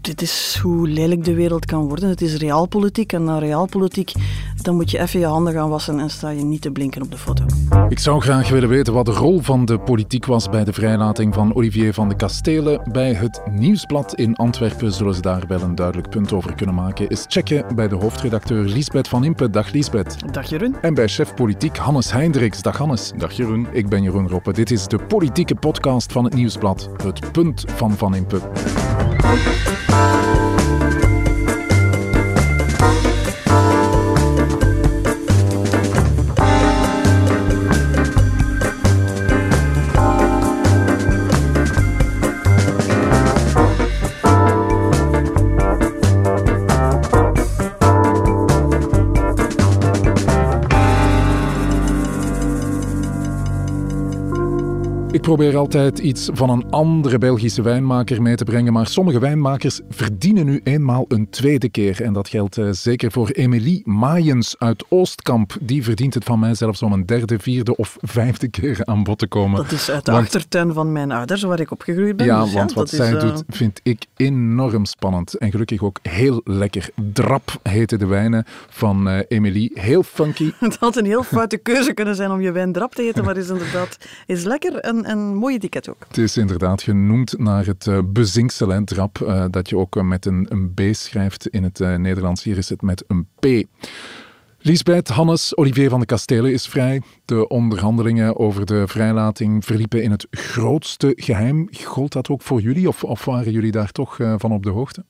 dit is hoe lelijk de wereld kan worden. Het is realpolitiek en na realpolitiek dan moet je even je handen gaan wassen en sta je niet te blinken op de foto. Ik zou graag willen weten wat de rol van de politiek was bij de vrijlating van Olivier van de Kastelen. Bij het Nieuwsblad in Antwerpen zullen ze daar wel een duidelijk punt over kunnen maken. Is checken bij de hoofdredacteur Liesbeth van Impe. Dag Liesbeth. Dag Jeroen. En bij chef politiek Hannes Heindriks. Dag Hannes. Dag Jeroen. Ik ben Jeroen Roppe. Dit is de politieke podcast van het Nieuwsblad. Het punt van Van Impe. Probeer altijd iets van een andere Belgische wijnmaker mee te brengen, maar sommige wijnmakers verdienen nu eenmaal een tweede keer. En dat geldt uh, zeker voor Emilie Maaiens uit Oostkamp. Die verdient het van mij zelfs om een derde, vierde of vijfde keer aan bod te komen. Dat is uit de want, achtertuin van mijn ouders, waar ik opgegroeid ben. Ja, dus want wat zij is, uh... doet vind ik enorm spannend. En gelukkig ook heel lekker. Drap heten de wijnen van uh, Emilie. Heel funky. Het had een heel foute keuze kunnen zijn om je wijn drap te eten, maar is inderdaad is lekker en een mooi etiket ook. Het is inderdaad genoemd naar het uh, bezinksel en drap, uh, dat je ook uh, met een, een, B schrijft in het Nederlands. Hier is het met een P. Lisbeth, Hannes, Olivier van de Kastelen is vrij. De onderhandelingen over de vrijlating verliepen in het grootste geheim. Gold dat ook voor jullie of, of waren jullie daar toch van op de hoogte?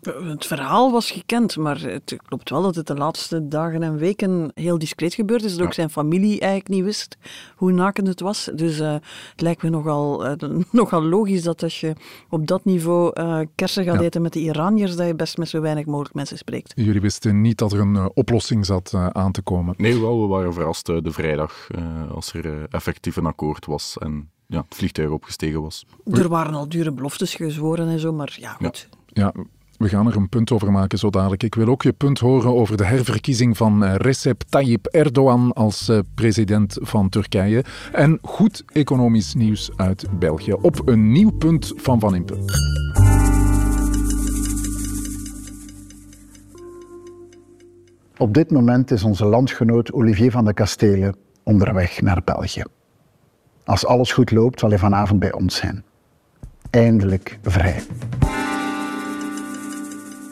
Het verhaal was gekend, maar het klopt wel dat het de laatste dagen en weken heel discreet gebeurd is. Dat ook zijn familie eigenlijk niet wist hoe nakend het was. Dus uh, het lijkt me nogal, uh, nogal logisch dat als je op dat niveau uh, kersen gaat ja. eten met de Iraniërs, dat je best met zo weinig mogelijk mensen spreekt. Jullie wisten niet dat er een oplossing zat aan te komen? Nee, wel, we waren verrast de vrijdag als er effectief een akkoord was en ja, het vliegtuig opgestegen was. Er waren al dure beloftes gezworen en zo, maar ja, goed. ja. ja. We gaan er een punt over maken zo dadelijk. Ik wil ook je punt horen over de herverkiezing van Recep Tayyip Erdogan als president van Turkije. En goed economisch nieuws uit België. Op een nieuw punt van Van Impe. Op dit moment is onze landgenoot Olivier van de Kastelen onderweg naar België. Als alles goed loopt, zal hij vanavond bij ons zijn. Eindelijk vrij.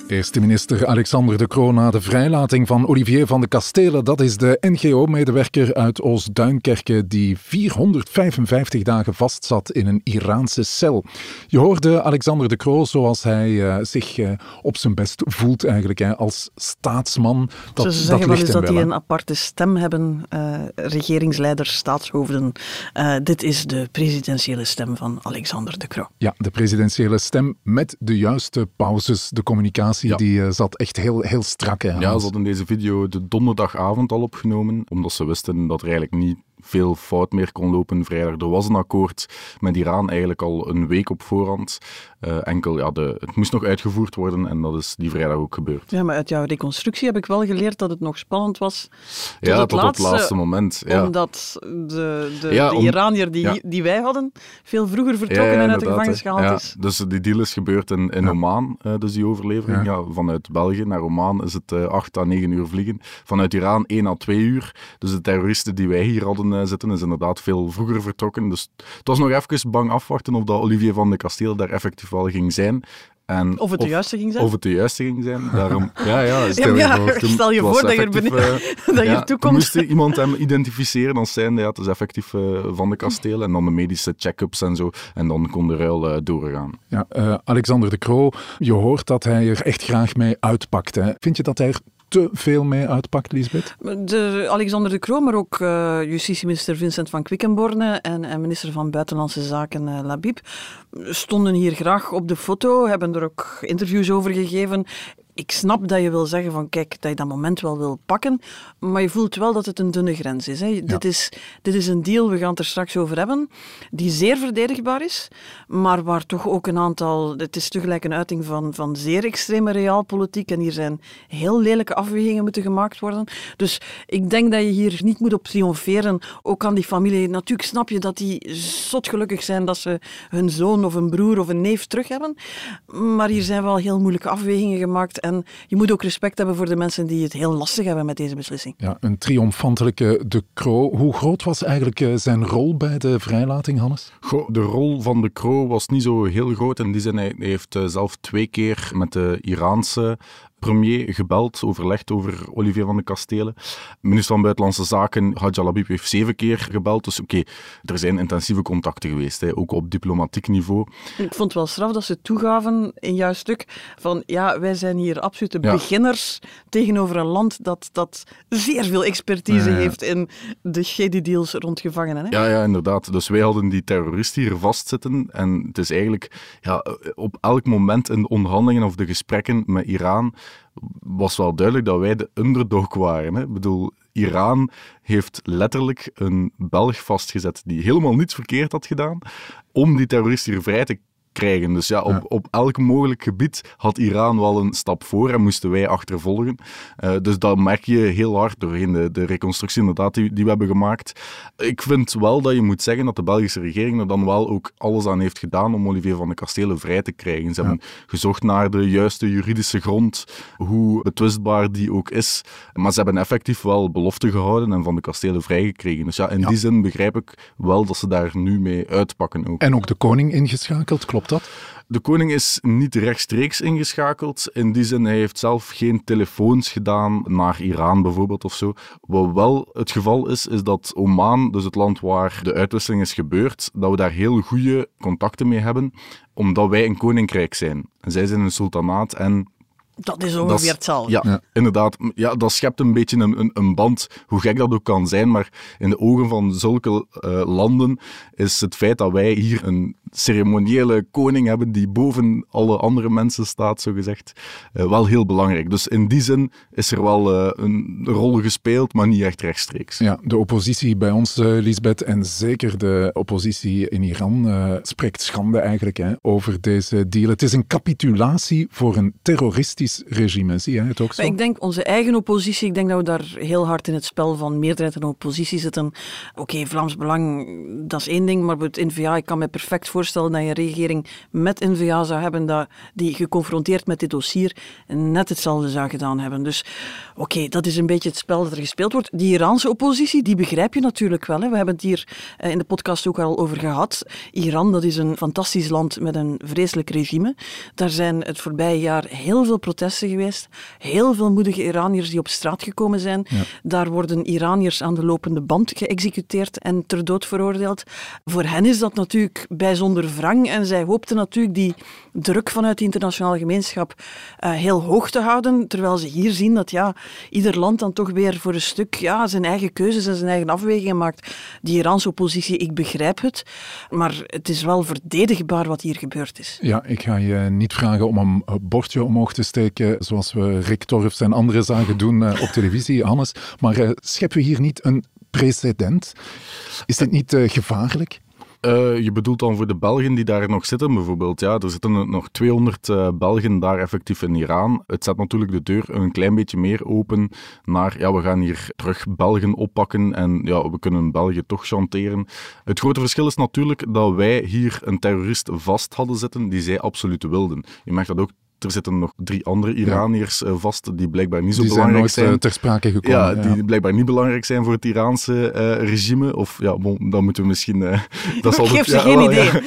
Eerste minister Alexander De Croo na de vrijlating van Olivier van de Kastelen. Dat is de NGO-medewerker uit Oost-Duinkerke die 455 dagen vastzat in een Iraanse cel. Je hoorde Alexander De Croo zoals hij uh, zich uh, op zijn best voelt eigenlijk hè, als staatsman. Dat, Ze zeggen wel eens dat die een aparte stem hebben, uh, regeringsleiders, staatshoofden. dit is de presidentiële stem van Alexander De Croo. Ja, de presidentiële stem met de juiste pauzes, de communicatie ja. die uh, zat echt heel, heel strak. Hè, ja, ze hadden deze video de donderdagavond al opgenomen, omdat ze wisten dat er eigenlijk niet veel fout meer kon lopen vrijdag. Er was een akkoord met Iran eigenlijk al een week op voorhand. Uh, enkel, ja, de, het moest nog uitgevoerd worden en dat is die vrijdag ook gebeurd. Ja, maar uit jouw reconstructie heb ik wel geleerd dat het nog spannend was tot ja, het, tot laatste, het laatste moment. Ja. Omdat de, de, ja, om, de Iranier die, ja. die wij hadden veel vroeger vertrokken en uit de gevangenis gehaald is. Dus die deal is gebeurd in, in Oman, uh, dus die overlevering. Ja. vanuit België naar Oman is het uh, 8 à 9 uur vliegen. Vanuit Iran 1 à 2 uur. Dus de terroristen die wij hier hadden zitten, is inderdaad veel vroeger vertrokken. Dus het was nog even bang afwachten of dat Olivier van de Kasteel daar effectief wel ging zijn. En of het de of, juiste ging zijn? Of het de juiste ging zijn. Daarom, ja, ja, stel je ja, voor. Stel je voor dat je er benieuwd, uh, dat je ja, toekomt. moest iemand hem identificeren als zijnde, ja, het is effectief uh, van de kasteel. En dan de medische check-ups en zo. En dan kon de ruil uh, doorgaan. Ja, Alexander de Croo, je hoort dat hij er echt graag mee uitpakt. Hè. Vind je dat hij er te veel mee uitpakt, Lisbeth? De Alexander de Croo, maar ook uh, justitieminister Vincent van Quickenborne en, en minister van Buitenlandse Zaken uh, Labib stonden hier graag op de foto, hebben er ook interviews over gegeven ik snap dat je wil zeggen van kijk, dat je dat moment wel wil pakken, maar je voelt wel dat het een dunne grens is. Hè. Dit, is dit is een deal, we gaan het er straks over hebben, die zeer verdedigbaar is, maar waar toch ook een aantal, het is tegelijk een uiting van, van zeer extreme realpolitiek en hier zijn heel lelijke afwegingen moeten gemaakt worden. Dus ik denk dat je hier niet moet op triomferen, ook aan die familie. Natuurlijk snap je dat die zot gelukkig zijn dat ze hun zoon of een broer of een neef terug hebben, maar hier zijn wel heel moeilijke afwegingen gemaakt en je moet ook respect hebben voor de mensen die het heel lastig hebben met deze beslissing. Ja, een triomfantelijke De Croo. Hoe groot was eigenlijk eh, zijn rol bij de vrijlating, Hannes? Goh, de rol van De Croo was niet zo heel groot. In die zin, hij heeft eh, zelf twee keer met de Iraanse premier gebeld, overlegd over Olivier van de Kastelen. Minister van Buitenlandse Zaken, Hadja Labib, heeft zeven keer gebeld. Dus oké, er zijn intensieve contacten geweest, hè, ook op diplomatiek niveau. Ik vond het wel straf dat ze toegaven in jouw stuk van ja, wij zijn hier absolute beginners tegenover een land dat, dat zeer veel expertise heeft in de shady deals rond gevangenen. Hè? Ja, ja, inderdaad. Dus wij hadden die terrorist hier vastzitten en het is eigenlijk ja, op elk moment in de onderhandelingen of de gesprekken met Iran was wel duidelijk dat wij de underdog waren. Hè. Ik bedoel, Iran heeft letterlijk een Belg vastgezet die helemaal niets verkeerd had gedaan om die terrorist hier vrij te krijgen. Dus ja, op, op elk mogelijk gebied had Iran wel een stap voor en moesten wij achtervolgen. Uh, dus dat merk je heel hard doorheen de, de reconstructie inderdaad die, die we hebben gemaakt. Ik vind wel dat je moet zeggen dat de Belgische regering er dan wel ook alles aan heeft gedaan om Olivier van de Kastelen vrij te krijgen. Ze hebben gezocht naar de juiste juridische grond, hoe betwistbaar die ook is. Maar ze hebben effectief wel belofte gehouden en van de Kastelen vrijgekregen. Dus ja, in die zin begrijp ik wel dat ze daar nu mee uitpakken ook. En ook de koning ingeschakeld, klopt dat? De koning is niet rechtstreeks ingeschakeld. In die zin, hij heeft zelf geen telefoons gedaan naar Iran bijvoorbeeld of zo. Wat wel het geval is, is dat Oman, dus het land waar de uitwisseling is gebeurd, dat we daar heel goede contacten mee hebben, omdat wij een koninkrijk zijn. En zij zijn een sultanaat en dat is ongeveer hetzelfde. Ja, inderdaad. Ja, dat schept een beetje een, een, een, band, hoe gek dat ook kan zijn. Maar in de ogen van zulke uh, landen is het feit dat wij hier een ceremoniële koning hebben die boven alle andere mensen staat, zogezegd, uh, wel heel belangrijk. Dus in die zin is er wel uh, een rol gespeeld, maar niet echt rechtstreeks. Ja, de oppositie bij ons, Lisbeth, en zeker de oppositie in Iran, spreekt schande eigenlijk hè, over deze deal. Het is een capitulatie voor een terroristisch regime. Zie jij het ook zo? ik denk onze eigen oppositie, ik denk dat we daar heel hard in het spel van meerderheid en oppositie zitten. Oké, Vlaams Belang, dat is één ding, maar het N-VA, ik kan me perfect voorstellen dat je een regering met N-VA zou hebben dat, die geconfronteerd met dit dossier net hetzelfde zou gedaan hebben. Dus oké, dat is een beetje het spel dat er gespeeld wordt. Die Iraanse oppositie, die begrijp je natuurlijk wel. Hè. We hebben het hier eh, in de podcast ook al over gehad. Iran, dat is een fantastisch land met een vreselijk regime. Daar zijn het voorbije jaar heel veel protesten protesten geweest. Heel veel moedige Iraniërs die op straat gekomen zijn. Daar worden Iraniërs aan de lopende band geëxecuteerd en ter dood veroordeeld. Voor hen is dat natuurlijk bijzonder wrang en zij hoopten natuurlijk die druk vanuit de internationale gemeenschap uh, heel hoog te houden, terwijl ze hier zien dat ja, ieder land dan toch weer voor een stuk ja, zijn eigen keuzes en zijn eigen afwegingen maakt. Die Iraanse oppositie, ik begrijp het, maar het is wel verdedigbaar wat hier gebeurd is. Ja, ik ga je niet vragen om een bordje omhoog te steken zoals we Rick Torfs en anderen zagen doen eh, op televisie, Hannes. Maar uh, scheppen we hier niet een precedent? Is dit niet gevaarlijk? Uh, je bedoelt dan voor de Belgen die daar nog zitten, bijvoorbeeld. Ja, er zitten nog 200 uh, Belgen daar effectief in Iran. Het zet natuurlijk de deur een klein beetje meer open naar, ja, we gaan hier terug Belgen oppakken en ja, we kunnen België toch chanteren. Het grote verschil is natuurlijk dat wij hier een terrorist vast hadden zitten die zij absoluut wilden. Je merkt dat ook er zitten nog drie andere Iraniërs uh, vast die blijkbaar niet zo die belangrijk zijn. zijn. ter sprake gekomen. Ja, die blijkbaar niet belangrijk zijn voor het Iraanse uh, regime. Of ja, bon, dan moeten we misschien... Uh, dat zal Geef ze ja, geen idee.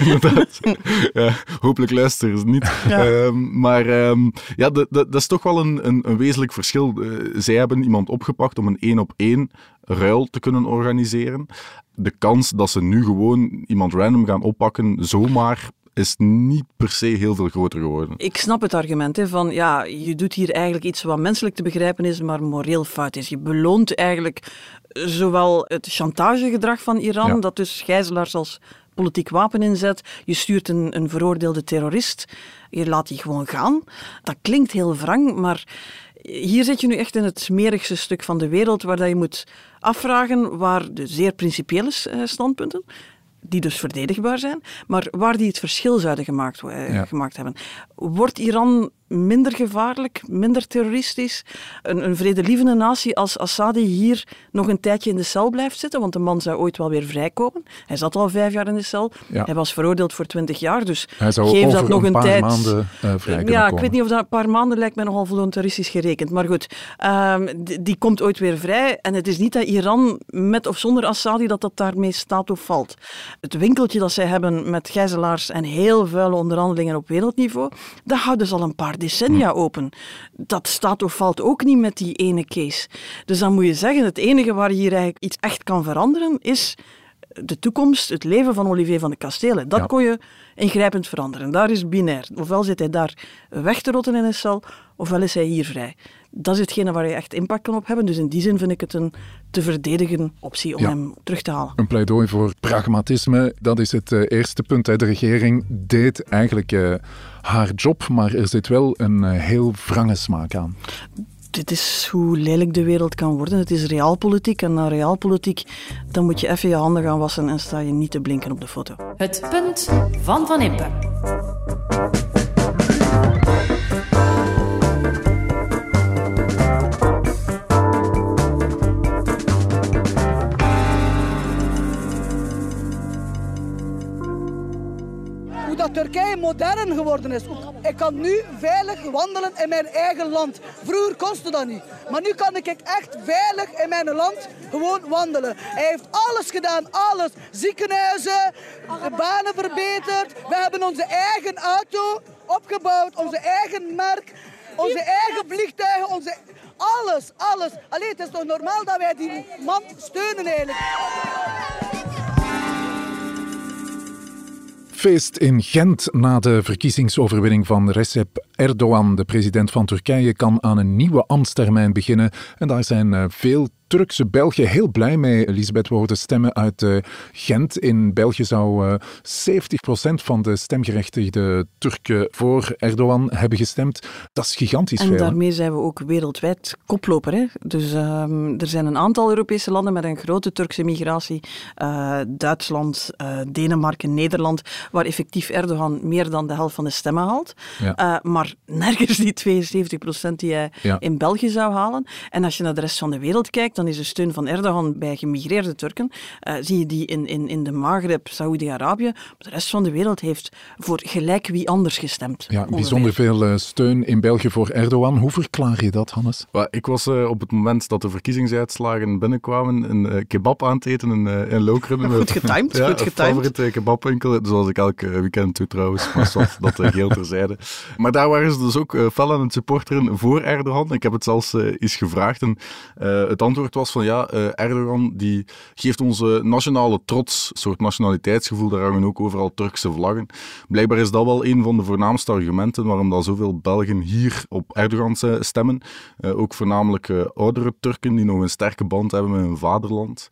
Ja, hopelijk luisteren ze niet. Um, maar um, ja, dat is toch wel een, een, een wezenlijk verschil. zij hebben iemand opgepakt om een één-op-één ruil te kunnen organiseren. De kans dat ze nu gewoon iemand random gaan oppakken, zomaar is niet per se heel veel groter geworden. Ik snap het argument hè, van ja, je doet hier eigenlijk iets wat menselijk te begrijpen is, maar moreel fout is. Je beloont eigenlijk zowel het chantagegedrag van Iran, dat dus gijzelaars als politiek wapen inzet. Je stuurt een, een veroordeelde terrorist. Je laat die gewoon gaan. Dat klinkt heel wrang, maar hier zit je nu echt in het smerigste stuk van de wereld waar dat je moet afvragen waar de zeer principiële eh, standpunten die dus verdedigbaar zijn, maar waar die het verschil zouden gemaakt, uh, gemaakt hebben. Wordt Iran minder gevaarlijk, minder terroristisch. Een, een vredelievende natie als Assadi hier nog een tijdje in de cel blijft zitten, want de man zou ooit wel weer vrijkomen. Hij zat al vijf jaar in de cel. Hij was veroordeeld voor twintig jaar, dus geef dat nog een, tijd. maanden uh, vrij Ja, ik weet niet of dat een paar maanden lijkt mij nogal voluntaristisch gerekend. Maar goed, um, die, die, komt ooit weer vrij. En het is niet dat Iran met of zonder Assadi dat dat daarmee staat of valt. Het winkeltje dat zij hebben met gijzelaars en heel vuile onderhandelingen op wereldniveau, dat houden ze al een paar decennia Hm. open. Dat staat of valt ook niet met die ene case. Dus dan moet je zeggen, het enige waar je hier eigenlijk iets echt kan veranderen, is de toekomst, het leven van Olivier van de Kastelen. Dat Ja. kon je ingrijpend veranderen. Daar is binair. Ofwel zit hij daar weg te rotten in een cel, ofwel is hij hier vrij. Dat is hetgene waar je echt impact kan op hebben. Dus in die zin vind ik het een te verdedigen optie om Ja. hem terug te halen. Een pleidooi voor pragmatisme, dat is het eh, eerste punt. hè. De regering deed eigenlijk eh, haar job, maar er zit wel een eh, heel wrange smaak aan. Dit is hoe lelijk de wereld kan worden. Het is realpolitiek en na realpolitiek dan moet je even je handen gaan wassen en sta je niet te blinken op de foto. Het punt van Van Impe. Turkije modern geworden is. Ik kan nu veilig wandelen in mijn eigen land. Vroeger kostte dat niet. Maar nu kan ik echt veilig in mijn land gewoon wandelen. Hij heeft alles gedaan, alles. Ziekenhuizen, de banen verbeterd. We hebben onze eigen auto opgebouwd, onze eigen merk, onze eigen vliegtuigen, onze... Alles, alles. Allee, het is toch normaal dat wij die man steunen eigenlijk. Feest in Gent na de verkiezingsoverwinning van Recep Erdogan. De president van Turkije kan aan een nieuwe ambtstermijn beginnen. En daar zijn eh, veel Turkse Belgen heel blij mee. Elisabeth, we hoorden stemmen uit eh, Gent. In België zou eh 70% van de stemgerechtigde Turken voor Erdogan hebben gestemd. Dat is gigantisch En veel. hè? daarmee zijn we ook wereldwijd koploper. Hè? Dus ehm, er zijn een aantal Europese landen met een grote Turkse migratie. Eh, Duitsland, eh, Denemarken, Nederland, waar effectief Erdogan meer dan de helft van de stemmen haalt. Ja. Eh, maar nergens die 72% die hij Ja. in België zou halen. En als je naar de rest van de wereld kijkt, dan is de steun van Erdogan bij gemigreerde Turken, eh, zie je die in, in, in de Maghreb, Saoedi-Arabië. Maar De rest van de wereld heeft voor gelijk wie anders gestemd. Ja, ongeveer. bijzonder veel eh, steun in België voor Erdogan. Hoe verklaar je dat, Hannes? Ik was eh, op het moment dat de verkiezingsuitslagen binnenkwamen een kebab aan het eten in, eh, in Lokeren. Goed getimed, ja, goed een getimed. favoriete kebabwinkel, zoals ik elk eh, weekend doe trouwens. Maar zwart, dat uh, geheel terzijde. Maar daar waren ze dus ook fel aan het supporteren voor Erdogan. Ik heb het zelfs eens gevraagd en eh, het antwoord was van ja, eh, Erdogan die geeft onze nationale trots, een soort nationaliteitsgevoel, daar hangen ook overal Turkse vlaggen. Blijkbaar is dat wel een van de voornaamste argumenten waarom dat zoveel Belgen hier op Erdogan stemmen. Eh, ook voornamelijk eh, oudere Turken die nog een sterke band hebben met hun vaderland.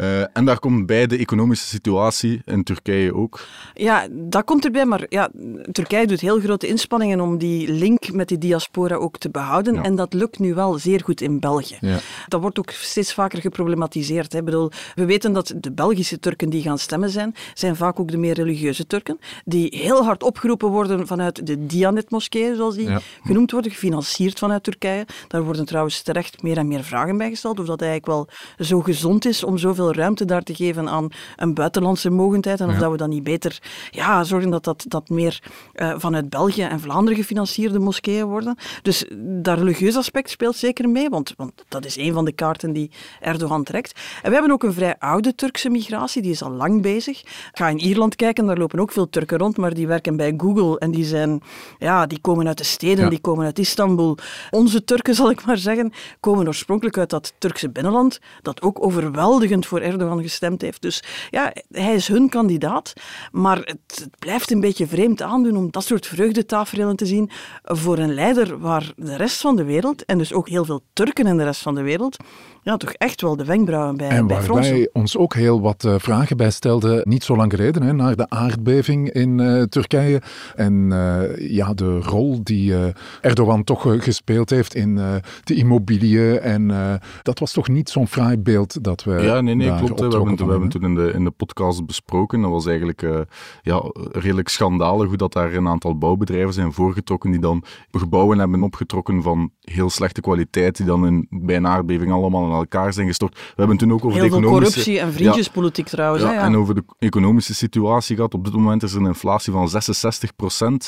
Uh, en daar komt bij de economische situatie in Turkije ook. Ja, dat komt erbij, maar ja, Turkije doet heel grote inspanningen om die link met die diaspora ook te behouden. Ja. En dat lukt nu wel zeer goed in België. Ja. Dat wordt ook steeds vaker geproblematiseerd. Hè. Ik bedoel, we weten dat de Belgische Turken die gaan stemmen zijn, zijn vaak ook de meer religieuze Turken, die heel hard opgeroepen worden vanuit de Dianet-moskeeën, zoals die Ja. genoemd worden, gefinancierd vanuit Turkije. Daar worden trouwens terecht meer en meer vragen bij gesteld, of dat eigenlijk wel zo gezond is om zoveel ruimte daar te geven aan een buitenlandse mogendheid en of Ja. dat we dan niet beter ja, zorgen dat dat, dat meer eh, vanuit België en Vlaanderen gefinancierde moskeeën worden. Dus dat religieus aspect speelt zeker mee, want, want dat is een van de kaarten die Erdogan trekt. En we hebben ook een vrij oude Turkse migratie, die is al lang bezig. Ga in Ierland kijken, daar lopen ook veel Turken rond, maar die werken bij Google en die, zijn, ja, die komen uit de steden, Ja. die komen uit Istanbul. Onze Turken, zal ik maar zeggen, komen oorspronkelijk uit dat Turkse binnenland, dat ook overweldigend voor voor Erdogan gestemd heeft. Dus ja, hij is hun kandidaat. Maar het, het blijft een beetje vreemd aandoen om dat soort vreugdetaferelen te zien voor een leider waar de rest van de wereld, en dus ook heel veel Turken in de rest van de wereld, ja, toch echt wel de wenkbrauwen bij, en bij waar fronsen. wij ons ook heel wat eh, vragen bij stelden, niet zo lang geleden, hè, naar de aardbeving in eh, Turkije. En eh, ja, de rol die eh, Erdogan toch gespeeld heeft in eh, de immobiliën. En eh, dat was toch niet zo'n fraai beeld dat we. Ja, nee, nee, daar klopt. hè. We hebben, we hebben toen in de, in de podcast besproken. Dat was eigenlijk eh, ja, redelijk schandalig hoe dat daar een aantal bouwbedrijven zijn voorgetrokken die dan gebouwen hebben opgetrokken van heel slechte kwaliteit, die dan in, bij een aardbeving allemaal in elkaar zijn gestort. We hebben toen ook over Heel de economische... corruptie en vriendjespolitiek trouwens. Ja, hè, ja. en over de economische situatie gehad. Op dit moment is er een inflatie van 66%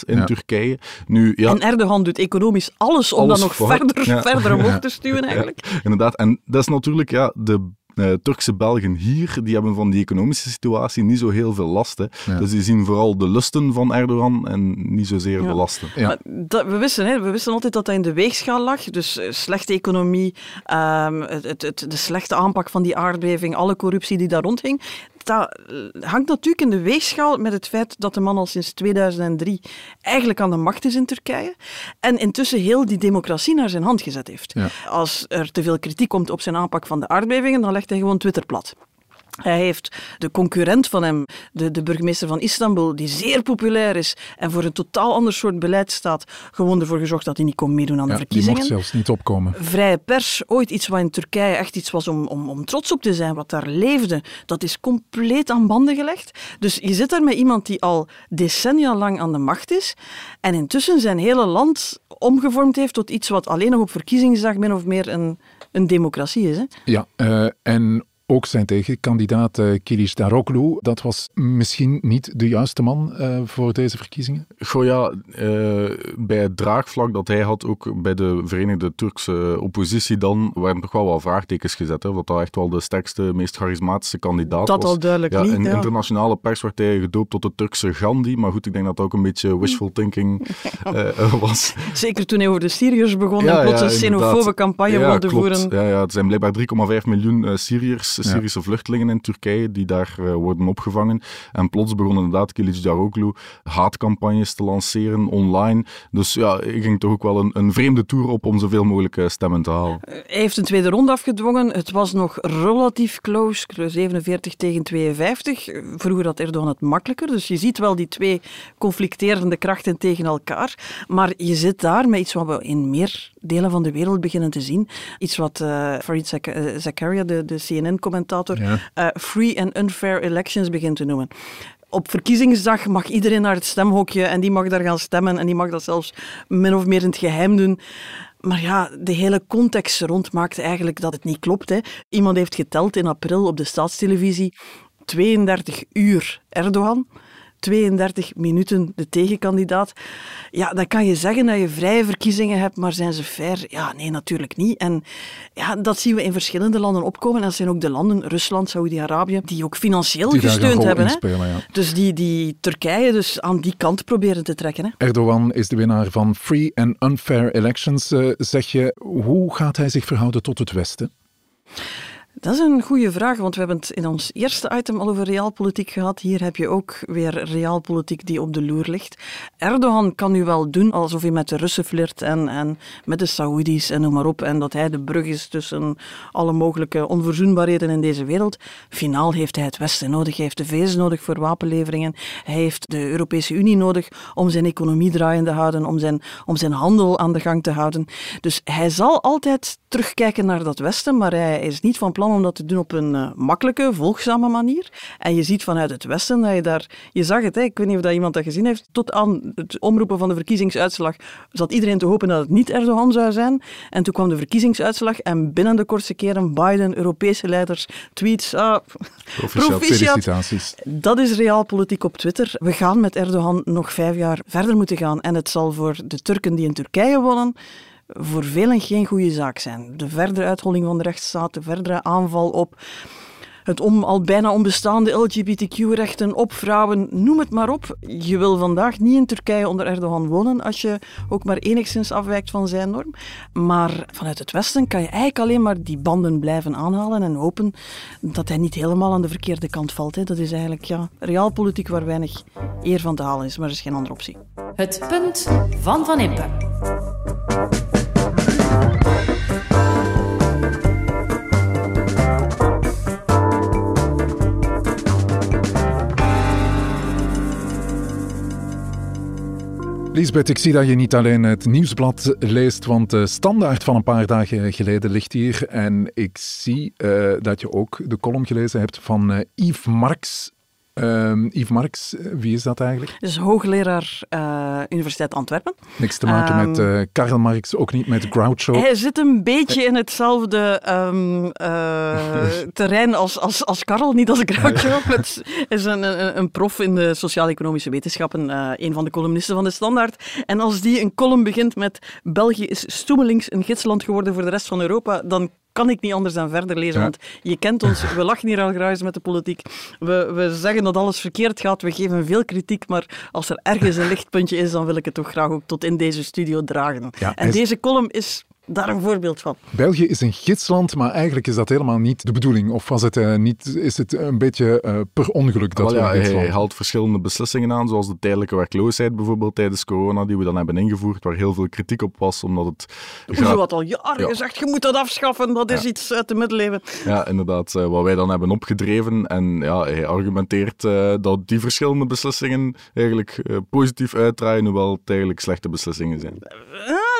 in Ja. Turkije. Nu, ja, En Erdogan doet economisch alles om Alles dat nog verder, Ja. verder omhoog te stuwen eigenlijk. Inderdaad, en dat is natuurlijk ja, de eh, Turkse Belgen hier, die hebben van die economische situatie niet zo heel veel last. Hè. Ja. Dus die zien vooral de lusten van Erdogan en niet zozeer Ja. de lasten. Ja. Maar dat, we, wisten, hè, we wisten altijd dat dat in de weegschaal lag. Dus eh, slechte economie, ehm, het, het, het- de slechte aanpak van die aardbeving, alle corruptie die daar rondhing. Dat eh, hangt natuurlijk in de weegschaal met het feit dat de man al sinds 2003 eigenlijk aan de macht is in Turkije. En intussen heel die democratie naar zijn hand gezet heeft. Ja. Als er te veel kritiek komt op zijn aanpak van de aardbevingen, dan legt gewoon Twitter plat. Hij heeft de concurrent van hem, de, de burgemeester van Istanbul, die zeer populair is en voor een totaal ander soort beleid staat, gewoon ervoor gezorgd dat hij niet kon meedoen aan Ja, de die verkiezingen. mocht zelfs niet opkomen. Vrije pers, ooit iets wat in Turkije echt iets was om, om, om trots op te zijn, wat daar leefde, dat is compleet aan banden gelegd. Dus je zit daar met iemand die al decennia lang aan de macht is en intussen zijn hele land omgevormd heeft tot iets wat alleen nog op verkiezingsdag min of meer een, een democratie is. Hè? Ja, eh, en ook zijn tegenkandidaat uh, Kilic Daroglu, dat was misschien niet de juiste man uh, voor deze verkiezingen? Goh ja, uh, bij het draagvlak dat hij had, ook bij de Verenigde Turkse oppositie dan, werden toch wel wat vraagtekens gezet. Hè, dat dat echt wel de sterkste, meest charismatische kandidaat dat was. al duidelijk ja, niet. Ja. internationale pers werd hij gedoopt tot de Turkse Gandhi, maar goed, ik denk dat dat ook een beetje wishful thinking uh, was. Zeker toen hij over de Syriërs begon Ja, en plots ja, een xenofobe campagne ja, wilde klopt. voeren. Ja, ja, het zijn blijkbaar 3,5 miljoen uh, Syriërs, Syrische vluchtelingen in Turkije die daar uh, worden opgevangen. En plots begon inderdaad Kilic Daroglu haatcampagnes te lanceren online. Dus ja, ik ging toch ook wel een, een vreemde tour op om zoveel mogelijk uh, stemmen te halen. Hij heeft een tweede ronde afgedwongen. Het was nog relatief close, 47 tegen 52. Vroeger had Erdogan het makkelijker. Dus je ziet wel die twee conflicterende krachten tegen elkaar. Maar je zit daar met iets wat we in meer delen van de wereld beginnen te zien. Iets wat uh, Farid Zak uh, Zakaria, de, de CNN-commentator, ja. uh, free and unfair elections begint te noemen. Op verkiezingsdag mag iedereen naar het stemhokje en die mag daar gaan stemmen en die mag dat zelfs min of meer in het geheim doen. Maar ja, de hele context rond maakt eigenlijk dat het niet klopt. Hè. Iemand heeft geteld in april op de staatstelevisie 32 uur Erdogan. 32 minuten de tegenkandidaat. Ja, dan kan je zeggen dat je vrije verkiezingen hebt, maar zijn ze fair? Ja, nee, natuurlijk niet. En ja, dat zien we in verschillende landen opkomen. En dat zijn ook de landen, Rusland, Saoedi-Arabië, die ook financieel die gesteund hebben. Spelen, hè? Ja. Dus die, die Turkije dus aan die kant proberen te trekken. Hè? Erdogan is de winnaar van Free and Unfair Elections. Uh, zeg je, hoe gaat hij zich verhouden tot het Westen? Dat is een goede vraag, want we hebben het in ons eerste item al over realpolitiek gehad. Hier heb je ook weer realpolitiek die op de loer ligt. Erdogan kan nu wel doen alsof hij met de Russen flirt en, en met de Saoedi's en noem maar op. En dat hij de brug is tussen alle mogelijke onverzoenbaarheden in deze wereld. Finaal heeft hij het Westen nodig. Hij heeft de VS nodig voor wapenleveringen. Hij heeft de Europese Unie nodig om zijn economie draaiende te houden, om zijn, om zijn handel aan de gang te houden. Dus hij zal altijd terugkijken naar dat Westen, maar hij is niet van plan om dat te doen op een uh, makkelijke, volgzame manier. En je ziet vanuit het Westen dat je daar... Je zag het, hè, ik weet niet of dat iemand dat gezien heeft. Tot aan het omroepen van de verkiezingsuitslag zat iedereen te hopen dat het niet Erdogan zou zijn. En toen kwam de verkiezingsuitslag en binnen de kortste keren Biden, Europese leiders, tweets... Ah, proficiat. Felicitaties. Dat is realpolitiek op Twitter. We gaan met Erdogan nog vijf jaar verder moeten gaan. En het zal voor de Turken die in Turkije wonen voor velen geen goede zaak zijn. De verdere uitholling van de rechtsstaat, de verdere aanval op het om, al bijna onbestaande LGBTQ-rechten op vrouwen, noem het maar op. Je wil vandaag niet in Turkije onder Erdogan wonen als je ook maar enigszins afwijkt van zijn norm. Maar vanuit het Westen kan je eigenlijk alleen maar die banden blijven aanhalen en hopen dat hij niet helemaal aan de verkeerde kant valt. Dat is eigenlijk ja, realpolitiek waar weinig eer van te halen is, maar er is geen andere optie. Het punt van Van Impe. Lisbeth, ik zie dat je niet alleen het nieuwsblad leest, want de standaard van een paar dagen geleden ligt hier. En ik zie uh, dat je ook de column gelezen hebt van uh, Yves Marx Uh, Yves Marx, wie is dat eigenlijk? Is hoogleraar uh, Universiteit Antwerpen. Niks te maken um, met uh, Karl Marx, ook niet met Groucho. Hij zit een beetje in hetzelfde um, uh, terrein als, als, als Karl, niet als Groucho. Het is een, een, een, prof in de sociaal-economische wetenschappen, een van de columnisten van de Standaard. En als die een column begint met België is stoemelings een gidsland geworden voor de rest van Europa, dan kan ik niet anders dan verder lezen. Ja. Want je kent ons, we lachen hier al graag met de politiek. We, we zeggen dat alles verkeerd gaat, we geven veel kritiek, maar als er ergens een lichtpuntje is, dan wil ik het toch graag ook tot in deze studio dragen. Ja, en deze column is daar een voorbeeld van. België is een gidsland, maar eigenlijk is dat helemaal niet de bedoeling. Of was het, uh, niet, is het een beetje uh, per ongeluk dat Wel, ja, we hij, hij haalt verschillende beslissingen aan, zoals de tijdelijke werkloosheid bijvoorbeeld tijdens corona, die we dan hebben ingevoerd, waar heel veel kritiek op was, omdat het... We hebben wat al jaren ja. gezegd, je moet dat afschaffen, dat is ja. iets uit de middeleeuwen. Ja, inderdaad. Uh, wat wij dan hebben opgedreven. En ja, hij argumenteert dat die verschillende beslissingen eigenlijk positief uitdraaien, hoewel het eigenlijk slechte beslissingen zijn.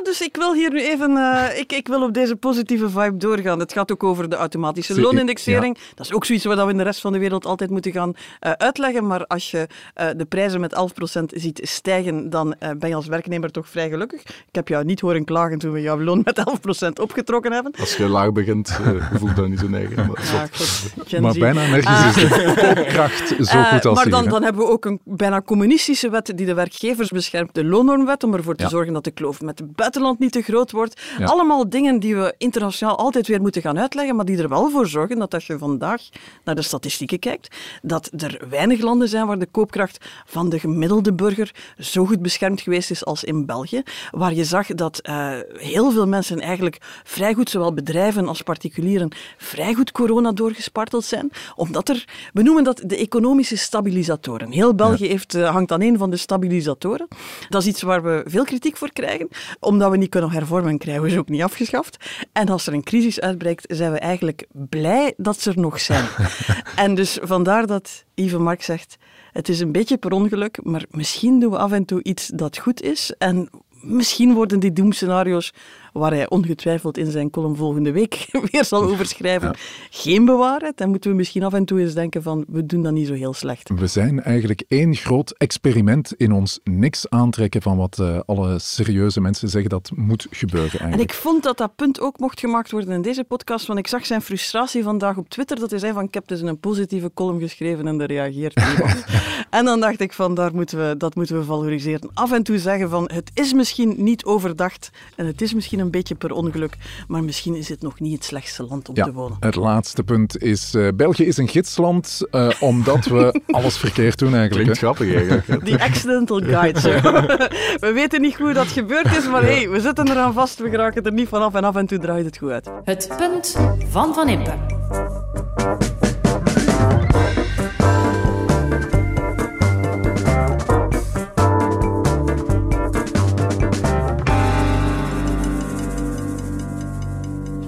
Dus ik wil hier nu even uh, ik, ik wil op deze positieve vibe doorgaan. Het gaat ook over de automatische loonindexering. Ja. Dat is ook zoiets wat we in de rest van de wereld altijd moeten gaan uh, uitleggen. Maar als je uh, de prijzen met 11% ziet stijgen, dan ben je als werknemer toch vrij gelukkig. Ik heb jou niet horen klagen toen we jouw loon met 11% opgetrokken hebben. Als je laag begint, voel je dat niet zo neigen. Maar, ja, goed, maar bijna nergens is de koopkracht zo goed als Maar dan, hier, dan hebben we ook een bijna communistische wet die de werkgevers beschermt, de loonnormwet, om ervoor te Ja. zorgen dat de kloof met het buitenland niet te groot wordt. Allemaal dingen die we internationaal altijd weer moeten gaan uitleggen, maar die er wel voor zorgen dat als je vandaag naar de statistieken kijkt, dat er weinig landen zijn waar de koopkracht van de gemiddelde burger zo goed beschermd geweest is als in België, waar je zag dat uh, heel veel mensen eigenlijk vrij goed, zowel bedrijven als particulieren, vrij goed corona doorgesparteld zijn, omdat er, we noemen dat de economische stabilisatoren. Heel België ja. heeft, uh, hangt aan een van de stabilisatoren. Dat is iets waar we veel kritiek voor krijgen, omdat we niet kunnen hervormen, krijgen we ze ook niet afgeschaft. En als er een crisis uitbreekt, zijn we eigenlijk blij dat ze er nog zijn. en dus vandaar dat Yves Mark zegt, het is een beetje per ongeluk, maar misschien doen we af en toe iets dat goed is. En misschien worden die doemscenario's, waar hij ongetwijfeld in zijn column volgende week weer zal over schrijven, ja. geen bewaarheid. Dan moeten we misschien af en toe eens denken van, we doen dat niet zo heel slecht. We zijn eigenlijk één groot experiment in ons niks aantrekken van wat uh, alle serieuze mensen zeggen dat moet gebeuren eigenlijk. En ik vond dat dat punt ook mocht gemaakt worden in deze podcast, want ik zag zijn frustratie vandaag op Twitter, dat hij zei van, ik heb dus een positieve column geschreven en er reageert niemand. en dan dacht ik van, daar moeten we, dat moeten we valoriseren. Af en toe zeggen van, het is misschien niet overdacht en het is misschien een beetje per ongeluk, maar misschien is het nog niet het slechtste land om ja, te wonen. Het laatste punt is, uh, België is een gidsland, uh, omdat we alles verkeerd doen eigenlijk. Klinkt grappig eigenlijk. Die accidental guide. we weten niet hoe dat gebeurd is, maar ja. hey, we zitten eraan vast, we geraken er niet vanaf en af en toe draait het goed uit. Het punt van Van Impe.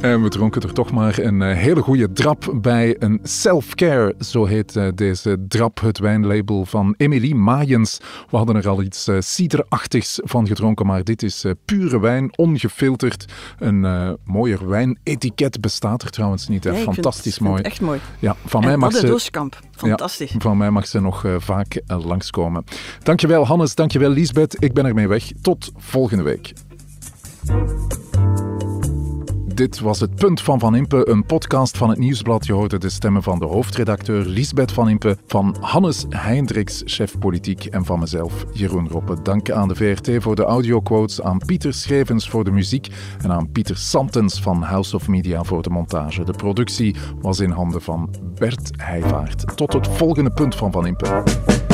En we dronken er toch maar een uh, hele goede drap bij. Een self-care, zo heet uh, deze drap, het wijnlabel van Emilie Maaiens. We hadden er al iets uh, ciderachtigs van gedronken, maar dit is pure wijn, ongefilterd. Een mooier wijnetiket bestaat er trouwens niet. Hè? Nee, Fantastisch vind, mooi. Echt mooi. Ja, van en mij mag ze... Dooskamp. Fantastisch. Ja, van mij mag ze nog vaak langskomen. Dankjewel Hannes, dankjewel Liesbeth. Ik ben ermee weg. Tot volgende week. Dit was het Punt van Van Impe, een podcast van het Nieuwsblad. Je hoorde de stemmen van de hoofdredacteur Lisbeth Van Impe, van Hannes Heindriks, chef politiek, en van mezelf, Jeroen Roppe. Dank aan de VRT voor de audioquotes, aan Pieter Schrevens voor de muziek en aan Pieter Santens van House of Media voor de montage. De productie was in handen van Bert Heijvaart. Tot het volgende Punt van Van Impe.